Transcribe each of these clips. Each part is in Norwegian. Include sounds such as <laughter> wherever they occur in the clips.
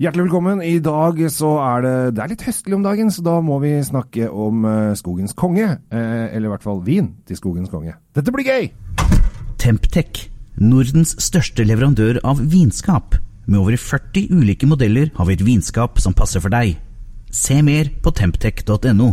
Hjertelig velkommen. I dag så er det, det er litt høstlig om dagen, så da må vi snakke om eh, skogens konge. Eh, eller i hvert fall vin til skogens konge. Dette blir gøy! Temptec, Nordens største leverandør av vinskap. Med over 40 ulike modeller har vi et vinskap som passer for deg. Se mer på temptec.no.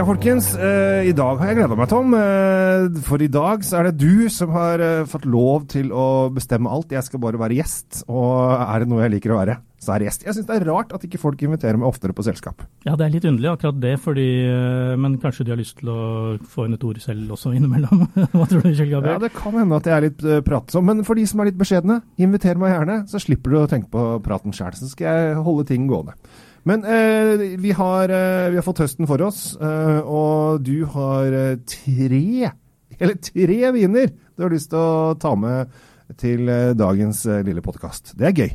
Ja, folkens. Eh, I dag har jeg gleda meg, Tom. Eh, for i dag så er det du som har eh, fått lov til å bestemme alt. Jeg skal bare være gjest. Og er det noe jeg liker å være, så er det gjest. Jeg syns det er rart at ikke folk inviterer meg oftere på selskap. Ja, det er litt underlig akkurat det, fordi, eh, men kanskje de har lyst til å få inn et ord selv også <laughs> innimellom. Hva tror du, Kjell Ja, Det kan hende at jeg er litt eh, pratsom, men for de som er litt beskjedne, inviter meg gjerne, så slipper du å tenke på praten sjæl. Så skal jeg holde ting gående. Men eh, vi, har, eh, vi har fått høsten for oss, eh, og du har eh, tre, eller tre viner du har lyst til å ta med til eh, dagens eh, lille podkast. Det er gøy.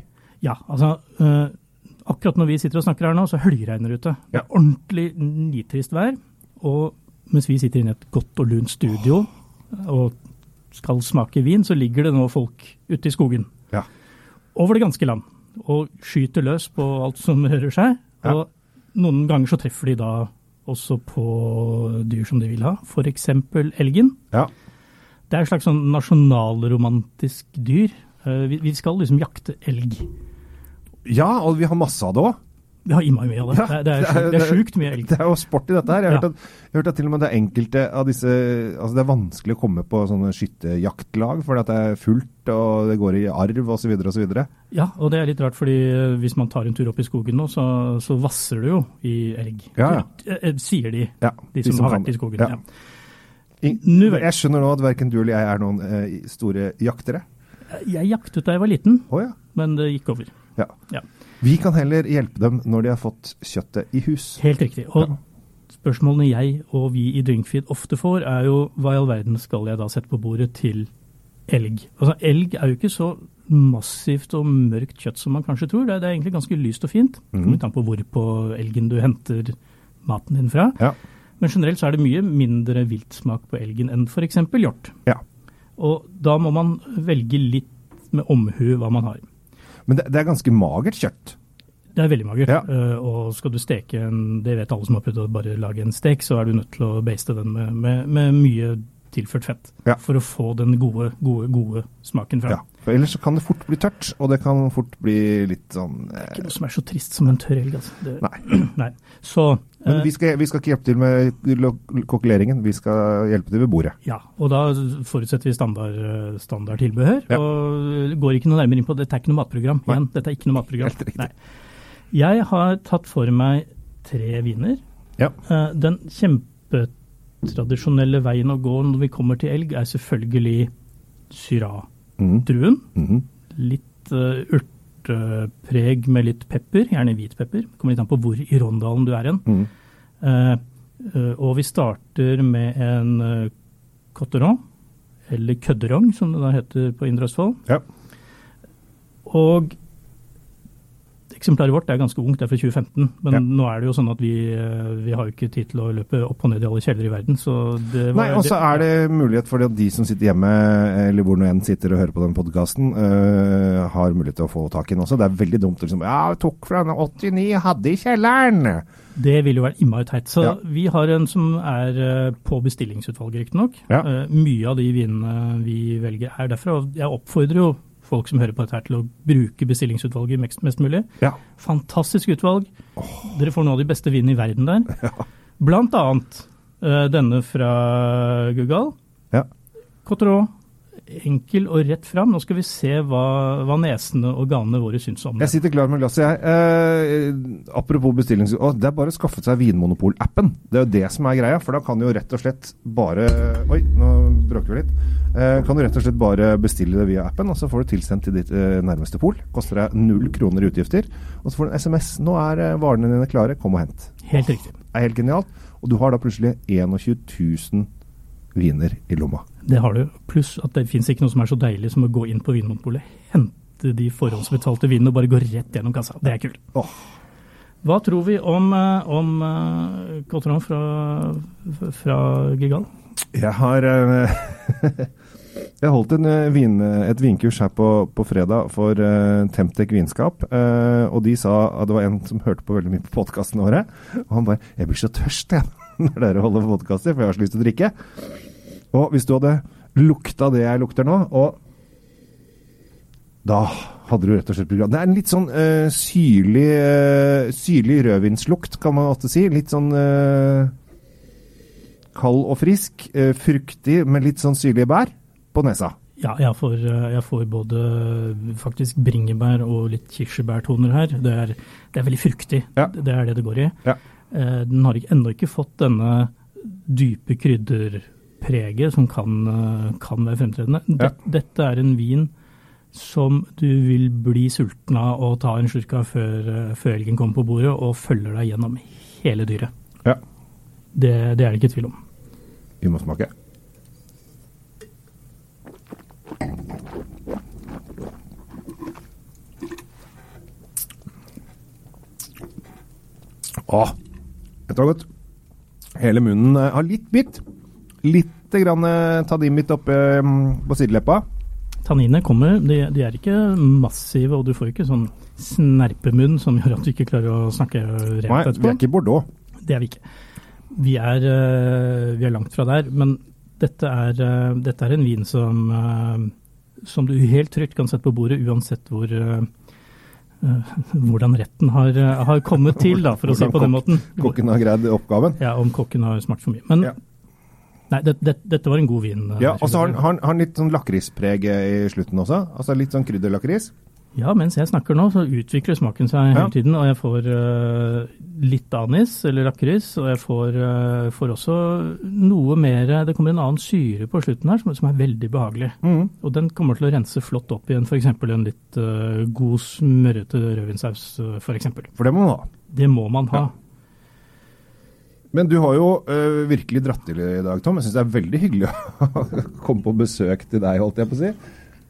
Ja, altså eh, akkurat når vi sitter og snakker her nå, så høljregner det ute. Det Ja. er ordentlig nitrist vær. Og mens vi sitter inne i et godt og lunt studio og skal smake vin, så ligger det nå folk ute i skogen. Ja. Over det ganske land. Og skyter løs på alt som rører seg. Ja. Og noen ganger så treffer de da også på dyr som de vil ha. F.eks. elgen. Ja. Det er et slags sånn nasjonalromantisk dyr. Eh, Vi, vi skal liksom jakte elg. ja, og vi har masse av det òg. Vi har innmari mye av det. Ja, det, er- det, er, det er- sjukt- mye elg. Det er jo sport i dette her. Jeg har, Ja. hørt at, jeg har hørt at til og med det er enkelte av disse Altså det er vanskelig å komme på sånne skytterjaktlag fordi at det er fullt og det går i arv osv. osv. Ja, og det er litt rart, fordi eh, hvis man tar en tur opp i skogen nå, så, så vasser det jo i elg. Ja, ja. Eh, eh, Sier de, Ja, de som, har kan vært i skogen. Ja. Jeg skjønner nå at verken du eller jeg er noen eh, store jaktere. Jeg jaktet da jeg var liten, oh, ja. men det gikk over. ja. Vi kan heller hjelpe dem når de har fått kjøttet i hus. Helt riktig. Og Ja. spørsmålene jeg og vi i Drinkfeed ofte får, er jo hva i all verden skal jeg da sette på bordet til elg? Altså, elg er jo ikke så massivt og mørkt kjøtt som man kanskje tror. Det er, det er egentlig ganske lyst og fint. Mhm. kommer litt an på hvor på elgen du henter maten din fra. Ja. Men generelt så er det mye mindre viltsmak på elgen enn f.eks. hjort. Ja. Og da må man velge litt med omhu hva man har. Men det, det er ganske magert kjøtt. Det er veldig magert. Ja. Uh, og skal du steke en Det vet alle som har prøvd å bare lage en stek, så er du nødt til å baste den med, med, med mye tilført fett. Ja. For å få den gode, gode, gode smaken fram. Ja. For ellers så kan det fort bli tørt, og det kan fort bli litt sånn Det er eh, ikke noe som er så trist som en tørr elg, altså. Det, Nei. <clears throat> nei. Så Men eh, vi skal, vi skal ikke hjelpe til med kokkeleringen, vi skal hjelpe til ved bordet. Ja, og da forutsetter vi standard, eh, standard tilbehør. Ja. Og går ikke noe nærmere inn på Dette er ikke noe matprogram. Nei. Igjen, dette er ikke noe matprogram. Helt. Nei. Jeg har tatt for meg tre viner. Ja. Eh, Den kjempetradisjonelle veien å gå når vi kommer til elg, er selvfølgelig Mm. Mhm. Litt uh, urtepreg med litt pepper, gjerne hvit pepper. Kommer litt an på hvor i Rondalen du er hen. Mm. Uh, uh, og vi starter med en uh, cotteron, eller kødderong som det da heter på Indre Østfold. Ja. Og eksemplaret vårt er ganske ungt, det er fra 2015. Men Ja. nå er det jo sånn at vi, eh, vi har jo ikke tid til å løpe opp og ned i alle kjeller i verden. Så det var, Nei, og så er det mulighet for at de som sitter hjemme, eller hvor nå enn sitter og hører på den podkasten, har mulighet til å få tak i den også. Det er veldig dumt liksom Ja, jeg tok fra den 89 hadde i kjelleren. Det vil jo være innmari teit. Så Ja. vi har en som er eh, på bestillingsutvalget, riktignok. Ja. Uh, Mye av de vinene vi velger er derfra. Og jeg oppfordrer jo folk som hører på dette her til å bruke bestillingsutvalget mest, mest mulig. Ja. Fantastisk utvalg. Dere får noe av de beste vinene i verden der. Blant annet uh, denne fra Google. Ja. Cottereau. Enkel og rett fram. Nå skal vi se hva, hva nesene og ganene våre syns om Jeg sitter klar med glasset, jeg. Eh, apropos bestillings... Å, det er bare å skaffe seg Vinmonopol-appen. Det er jo det som er greia, for da kan du jo rett og slett bare Oi, nå bråker vi litt. Eh, kan du rett og slett bare bestille det via appen, og så får du tilsendt til ditt eh, nærmeste pol. Koster deg null kroner i utgifter. Og så får du en SMS. 'Nå er eh, varene dine klare, kom og hent'. Helt riktig. Det er helt genialt. Og du har da plutselig 21 000 viner i lomma. Det har du. Pluss at det fins ikke noe som er så deilig som å gå inn på Vinmonopolet, hente de forhåndsbetalte vinene og bare gå rett gjennom kassa. Det er kult. Oh. Hva tror vi om, eh, om uh, Cotron fra, fra Gigal? Jeg har eh, <laughs> Jeg holdt eh, vin, et vinkurs her på, på fredag for uh, Temtec vinskap. Uh, og de sa at det var en som hørte på veldig mye på podkasten våre. Og han bare 'Jeg blir så tørst, jeg, <laughs> når dere holder på podkaster, for jeg har så lyst til å drikke'. Og hvis du hadde lukta det jeg lukter nå, og da hadde du rett og slett program. Det er en litt sånn uh, syrlig, uh, syrlig rødvinslukt, kan man ofte si. Litt sånn eh, kald og frisk. eh, fruktig med litt sånn syrlige bær på nesa. Ja, jeg får, eh, jeg får både faktisk bringebær og litt kirsebærtoner her. Det er, det er veldig fruktig. Ja. Det er det det går i. Ja. Eh, Den har ennå ikke fått denne dype krydderpreget som kan, eh, kan være fremtredende. Ja. Det, dette er en vin som du vil bli sulten av å ta en slurk av før, eh, før elgen kommer på bordet, og følger deg gjennom hele dyret. Ja. Det, det er det ikke tvil om. Vi må smake. Åh, dette var godt. Hele munnen eh, har litt bitt. Litt grann eh, tannimbitt oppe mm, på sideleppa. Tanninene kommer, de, de er ikke massive, og du får ikke sånn snerpemunn som gjør at du ikke klarer å snakke rett etterpå. Nei, vi er ikke Bordeaux. Det er vi ikke. Vi er, eh, vi er langt fra der, men dette er, eh, dette er en vin som, eh, som du helt trygt kan sette på bordet, uansett hvor hvordan retten har, har kommet til, da, for å si på den måten. Kokken har greid oppgaven. Ja, om kokken har smakt for mye. Men Ja. nei, det, det, dette var en god vin. Ja, og så har den litt sånn lakrispreg i slutten også. Altså litt sånn krydderlakris. Ja, mens jeg snakker nå, så utvikler smaken seg Ja. hele tiden. Og jeg får uh, litt anis, eller lakris, og jeg får, uh, får også noe mer Det kommer en annen syre på slutten her, som, som er veldig behagelig. Mm. Og den kommer til å rense flott opp igjen f.eks. en litt uh, god smørrete rødvinsaus, for f.eks. For det må man ha. Det må man ha. Ja. Men du har jo øh, virkelig dratt til i dag, Tom. Jeg syns det er veldig hyggelig <laughs> å komme på besøk til deg, holdt jeg på å si.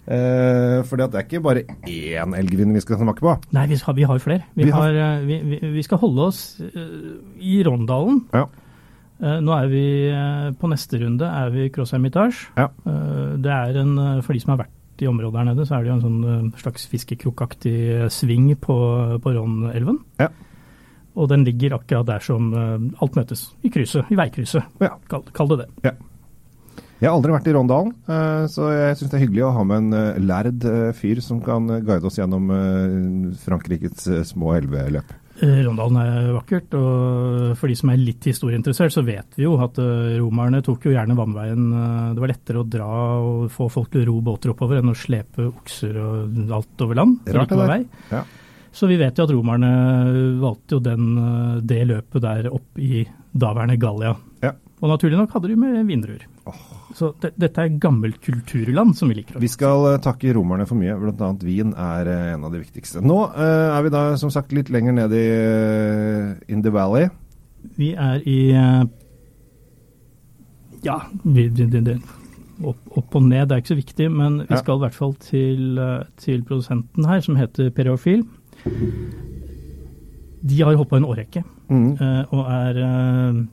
Uh, fordi det er ikke bare én elgvin vi skal smake på. Nei, vi, har, vi har flere. Vi, Vi har- eh, vi, vi, skal holde oss eh, i Rondalen. Ja. Eh, nå er vi eh, på neste runde er vi Cross Hermitage. Ja. Eh, det er en, eh, For de som har vært i området her nede, så er det jo en sånn eh, slags fiskekrokaktig eh, sving på, på Rondelven. Ja. Og den ligger akkurat der som eh, alt møtes. I krysset. I veikrysset. Ja. Kall, kall det det. Jeg har aldri vært i Rondalen, øh, så jeg syns det er hyggelig å ha med en øh, lærd øh, fyr som kan guide oss gjennom Frankrikes små elveløp. Eh, Rondalen er vakkert, og for de som er litt historieinteressert, så vet vi jo at eh, romerne tok jo gjerne vannveien. eh, Det var lettere å dra og få folk til å ro båter oppover enn å slepe okser og alt over land. Rart det der. Ja. Så vi vet jo at romerne valgte jo den, eh, det løpet der opp i daværende Gallia. Ja. Og naturlig nok hadde de med vindruer. Så det, dette er gammelt kulturland som vi liker. Vi skal øh, takke romerne for mye, bl.a. vin er øh, en av de viktigste. Nå øh, er vi da som sagt litt lenger ned i uh, In the Valley. Vi er i uh, Ja, vi, det, det, opp, opp og ned det er ikke så viktig, men vi Ja. skal i hvert fall til, eh, til produsenten her, som heter Periofil. De har holdt på en årrekke, mm. uh, og er, eh, eh,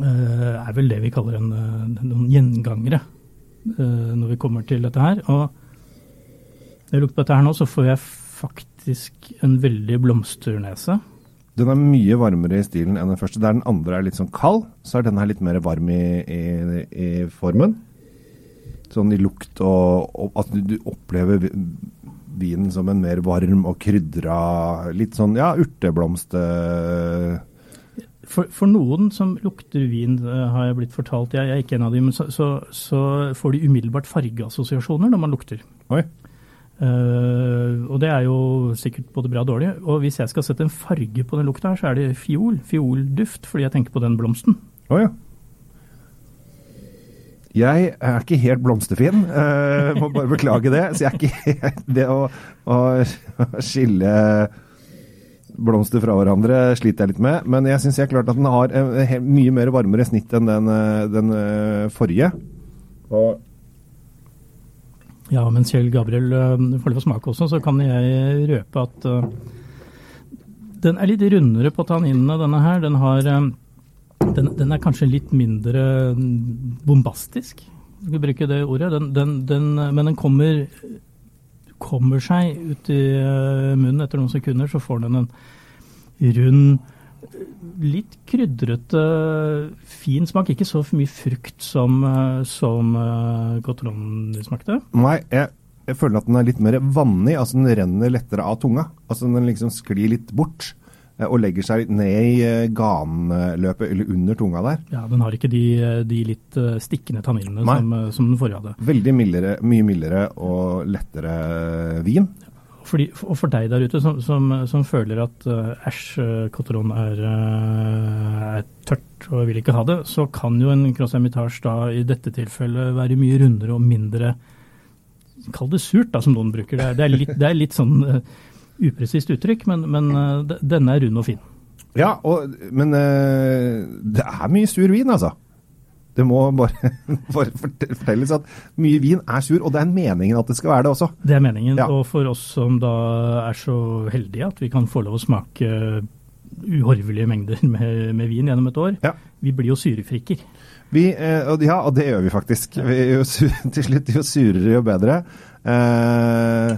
er vel det vi kaller en, eh, noen gjengangere eh, når vi kommer til dette her. Og når jeg lukter på dette her nå, så får jeg faktisk en veldig blomsternese. Den er mye varmere i stilen enn den første. Der den andre er litt sånn kald, så er denne her litt mer varm i, i, i formen. Sånn i lukt og, og at du, du opplever vinen som en mer varm og krydra Litt sånn ja, urteblomst eh, For, for noen som lukter vin, eh, har jeg blitt fortalt, jeg, jeg er ikke en av dem, men så, så, så får de umiddelbart fargeassosiasjoner når man lukter. Oi. Uh, og det er jo sikkert både bra og dårlig. Og hvis jeg skal sette en farge på den lukta her, så er det fiol. Fiolduft, fordi jeg tenker på den blomsten. Å ja. Jeg er ikke helt blomsterfin, uh, må bare beklage det. Så jeg er ikke <laughs> Det å, å skille blomster fra hverandre sliter jeg litt med. Men jeg syns jeg klart at den har en, en, mye mer varmere snitt enn den, eh, den eh, forrige. Og Ja, mens Kjell Gabriel får litt på smake også, så kan jeg røpe at eh, Den er litt rundere på tanninene, denne her. Den, har, eh, den, den er kanskje litt mindre bombastisk, skal vi bruke det ordet. Den, den, den, men den kommer, kommer seg ut i eh, munnen etter noen sekunder, så får den en rund litt krydrete, fin smak. Ikke så mye frukt som, eh, som Cotron smakte. Nei, jeg, jeg, føler at den er litt mer vannig. altså Den renner lettere av tunga. altså Den liksom sklir litt bort eh, og legger seg litt ned i ganløpet eller under tunga der. Ja, Den har ikke de, de litt stikkende tanninene som, som, den forrige hadde. Veldig mildere, mye mildere og lettere vin. Fordi, og for deg der ute som, som, som føler at æsj, uh, Cotteron er, uh, er, tørt og vil ikke ha det, så kan jo en Cross Hermitage da i dette tilfellet være mye rundere og mindre Kall det surt, da, som noen bruker. Det er, det er litt, det er litt sånn uh, upresist uttrykk, men, men denne er rund og fin. Ja, og, men det er mye sur vin, altså. Det må bare, <laughs> bare, fortelles at mye vin er sur, og det er meningen at det skal være det også. Det er meningen, ja. og for oss som da er så heldige at vi kan få lov å smake uhorvelige mengder <laughs> med, med vin gjennom et år, ja. vi blir jo syrefrikker. Vi, eh, ja, og det gjør vi faktisk. Vi jo, <laughs> til slutt, jo surere, jo bedre. Eh,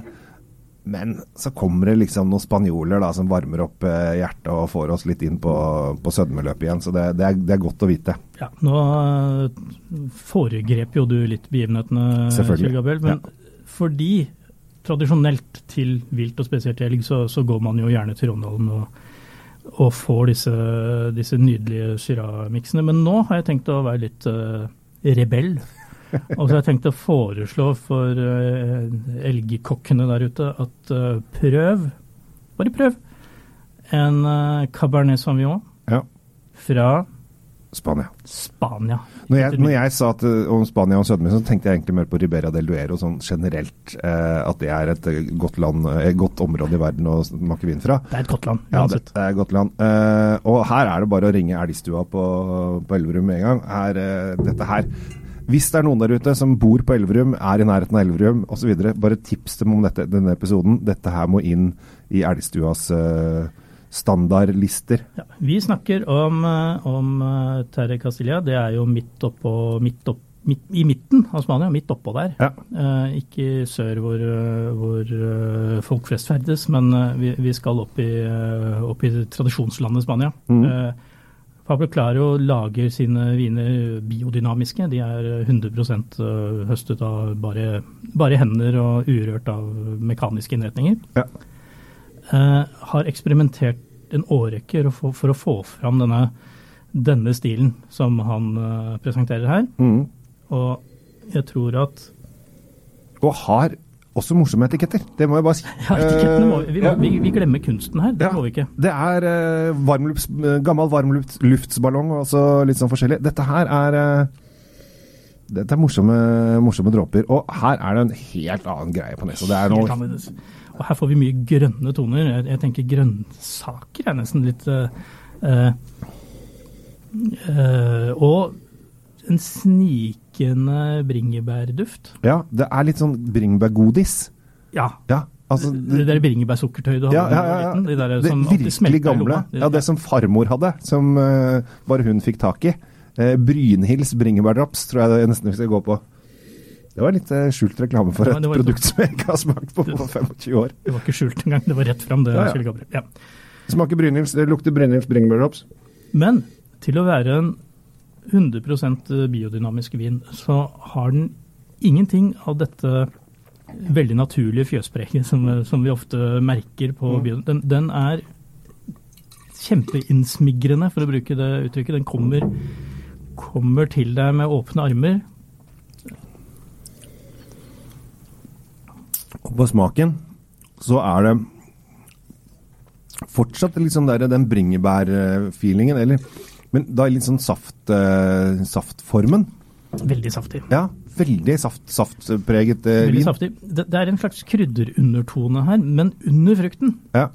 men så kommer det liksom noen spanjoler da, som varmer opp eh, hjertet og får oss litt inn på, på sødmeløpet igjen. Så det, det, er, det, er, godt å vite. Ja, Nå eh, foregrep jo du litt begivenhetene, Kjell Gabriel. Men ja. fordi tradisjonelt til vilt og spesielt elg, så, så, går man jo gjerne til Rondalen og, og får disse, disse nydelige syrah-miksene. Men nå har jeg tenkt å være litt uh, rebell. Og så har jeg tenkt å foreslå for uh, elgkokkene der ute at uh, prøv, bare prøv, en uh, Cabernet Sauvignon ja. fra Spania. Spania. Når jeg, når jeg sa at, om Spania og Sødme, så tenkte jeg egentlig mer på Ribera del Duero sånn generelt. Eh, at det er et godt, land, et godt område i verden å smake vin fra. Det er et godt land, uansett. Ja, det, er et godt land. Eh, og her er det bare å ringe elgstua på, på Elverum med en gang. Her, eh, dette her hvis det er noen der ute som bor på Elverum, er i nærheten av Elverum osv., bare tips dem om dette, denne episoden. Dette her må inn i Elgstuas uh, standardlister. Ja, vi snakker om, eh, om uh, Terre Castilla. Det er jo midt oppå midt opp, midt, i midten av Spania, midt oppå der. Ja. Uh, ikke sør hvor, hvor folk flest ferdes, men vi, vi, skal opp i, opp i tradisjonslandet Spania. Mm. Pablo Claro lager sine viner biodynamiske. De er 100 eh, høstet av bare, bare, hender og urørt av mekaniske innretninger. Ja. Eh, har eksperimentert en årrekke for, for, å få fram denne, denne stilen som han eh, presenterer her. Mm. Og jeg tror at Og har også morsomme etiketter. Det må jeg bare si. <laughs> Ja, etikettene må vi, vi, vi, glemmer kunsten her. Det ja, må vi ikke. Det er uh, varmlufts, gammel varmluftsballong og altså litt sånn forskjellig. Dette her er uh, dette er morsomme, morsomme, dråper. Og her er det en helt annen greie på nesa. Det er noe Og her får vi mye grønne toner. Jeg, jeg tenker grønnsaker er nesten litt uh, Og en snikende bringebærduft. Ja, det er litt sånn bringebærgodis. Ja. ja altså, det, det der bringebærsukkertøyet du hadde ja, ja, ja, de der det virkelig gamle. Ja, det som farmor hadde, som uh, bare hun fikk tak i. Uh, Brynhilds bringebærdrops tror jeg det nesten vi skal gå på. Det var litt uh, skjult reklame for et produkt som jeg ikke har smakt på på 25 år. Det var ikke skjult engang, det var rett fram. det, ja, ja. Smaker Brynhilds, det lukter Brynhilds bringebærdrops. Men til å være en 100% biodynamisk vin, så har den ingenting av dette veldig naturlige fjøspreget som, som vi ofte merker på mm. Den, den, er kjempeinnsmigrende, for å bruke det uttrykket. Den kommer, kommer til deg med åpne armer. Og på smaken så er det fortsatt liksom der, den bringebærfeelingen, eller men da litt sånn saft, uh, saftformen. Veldig saftig. Ja, veldig saft, saftpreget uh, veldig vin. Saftig. Det, det, er en slags krydderundertone her, men under frukten. Ja.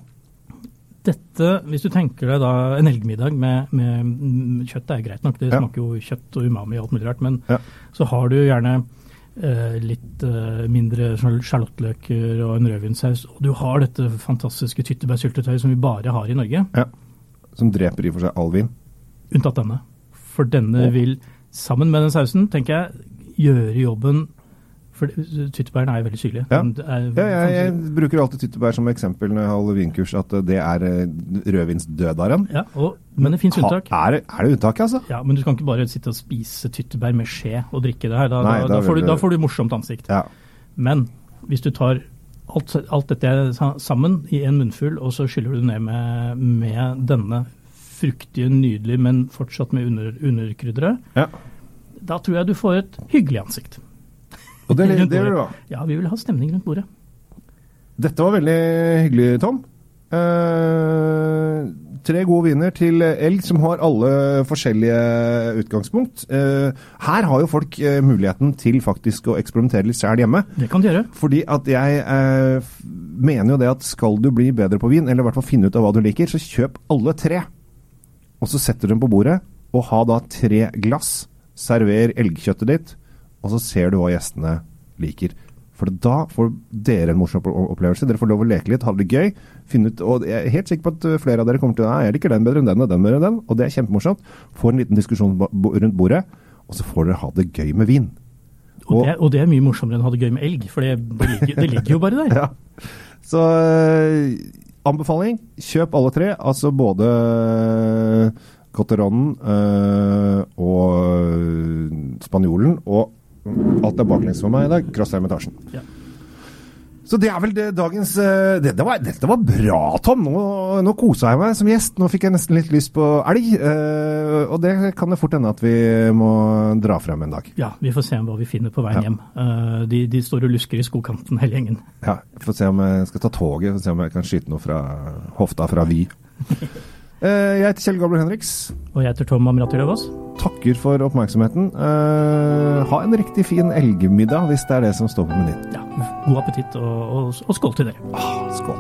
Dette, hvis du tenker deg da en elgmiddag med, med kjøtt, det er greit nok, det ja. smaker jo kjøtt og umami og alt mulig rart, men ja. så har du gjerne eh, litt eh, mindre sjalottløker og en rødvinssaus, Og du har dette fantastiske tyttebærsyltetøyet som vi bare har i Norge, Ja. Som dreper i og for seg all vin. Unntatt denne. For denne Å. vil, sammen med den sausen, tenker jeg, gjøre jobben For tyttebærene er jo veldig syrlige. Ja. Er- Ja, jeg, jeg bruker alltid tyttebær som eksempel når jeg holder vinkurs, at det er eh, rødvinsdødaren. Ja, og, men det fins unntak. Ha, er, er det unntak, altså? Ja, Men du kan ikke bare sitte og spise tyttebær med skje og drikke det her. Da, Nei, da da, får, du, da får du morsomt ansikt. Ja. Men hvis du tar alt, alt dette sammen i en munnfull, og så skyller du ned med, med denne fruktige, nydelige, men fortsatt med under, underkrydderet, ja. da tror jeg du får et hyggelig ansikt. Og det, det vil du ha. Ja, vi vil ha stemning rundt bordet. Dette var veldig hyggelig, Tom. Uh, tre gode viner til elg som har alle forskjellige utgangspunkt. Uh, her har jo folk uh, muligheten til faktisk å eksperimentere litt sjæl hjemme. Det kan du gjøre. Fordi at jeg mener jo det at skal du bli bedre på vin, eller i hvert fall finne ut av hva du liker, så kjøp alle tre. Og så setter du dem på bordet, og ha da tre glass. Server elgkjøttet ditt, og så ser du hva gjestene liker. For da får dere en morsom opplevelse. Dere får lov å leke litt, ha det gøy. Finne ut, og Jeg er helt sikker på at eh, flere av dere kommer til Nei, jeg liker den bedre enn den og den bedre enn den. Og det er kjempemorsomt. Får en liten diskusjon rundt bordet, og så får dere ha det gøy med vin. Og, Og- det, og det er mye morsommere enn å ha det gøy med elg, for det, det, ligger, det ligger jo bare der. <laughs> Ja. Så øh, anbefaling, kjøp alle tre. Altså både Cotteronen øh, og øh, Spanjolen. Og alt er baklengs for meg i dag. Crosshermitasjen. Ja. Så det er vel det dagens øh, det, det var, Dette var bra, Tom. Nå, nå kosa jeg meg som gjest. Nå fikk jeg nesten litt lyst på elg. øh, og det kan det fort hende at vi må dra frem en dag. Ja, vi får se hva vi finner på veien Ja. hjem. Eh, de, de står og lusker i skogkanten, hele gjengen. Ja, Får se om jeg skal ta toget, får se om jeg kan skyte noe fra hofta fra Vy. <laughs> Eh, Jeg heter Kjell Gabler Henriks. Og jeg heter Tom Amrati Løvaas. Takker for oppmerksomheten. Eh, Ha en riktig fin elgmiddag hvis det er det som står på menyen. Ja, god appetitt, og, og, og skål til dere. Ah, skål.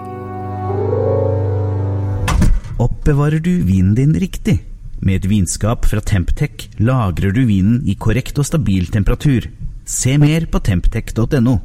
Oppbevarer du vinen din riktig? Med et vinskap fra Temptec lagrer du vinen i korrekt og stabil temperatur. Se mer på temptec.no.